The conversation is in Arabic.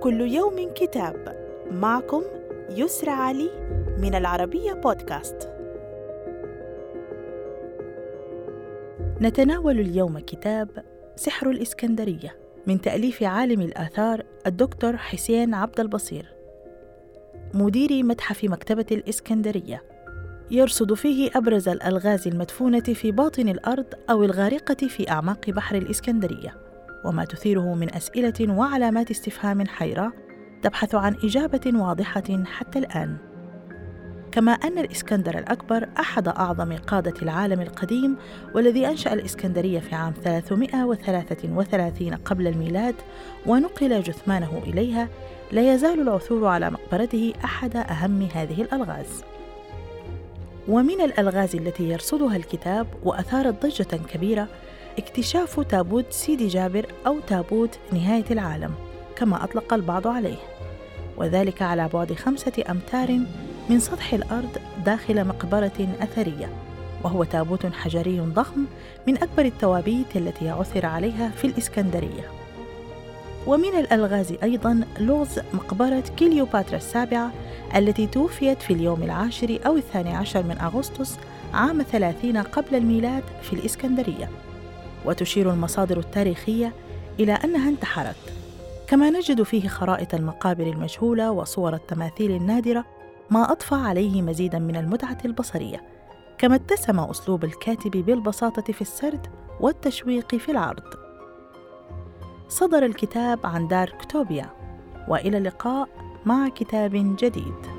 كل يوم كتاب. معكم يسرى علي من العربية بودكاست. نتناول اليوم كتاب سحر الإسكندرية من تأليف عالم الآثار الدكتور حسين عبد البصير. مدير متحف مكتبة الإسكندرية. يرصد فيه أبرز الألغاز المدفونة في باطن الأرض أو الغارقة في أعماق بحر الإسكندرية. وما تثيره من أسئلة وعلامات استفهام حيرة تبحث عن إجابة واضحة حتى الآن. كما أن الإسكندر الأكبر أحد أعظم قادة العالم القديم والذي أنشأ الإسكندرية في عام 333 قبل الميلاد ونقل جثمانه إليها لا يزال العثور على مقبرته أحد أهم هذه الألغاز. ومن الألغاز التي يرصدها الكتاب وأثارت ضجة كبيرة اكتشاف تابوت سيدي جابر أو تابوت نهاية العالم كما أطلق البعض عليه وذلك على بعد خمسة أمتار من سطح الأرض داخل مقبرة أثرية وهو تابوت حجري ضخم من أكبر التوابيت التي عثر عليها في الإسكندرية. ومن الألغاز أيضا لغز مقبرة كليوباترا السابعة التي توفيت في اليوم العاشر أو الثاني عشر من أغسطس عام ثلاثين قبل الميلاد في الإسكندرية. وتشير المصادر التاريخية إلى أنها انتحرت. كما نجد فيه خرائط المقابر المجهولة وصور التماثيل النادرة ما أضفى عليه مزيدا من المتعة البصرية كما اتسم أسلوب الكاتب بالبساطة في السرد والتشويق في العرض. صدر الكتاب عن دار كتوبيا وإلى اللقاء مع كتاب جديد.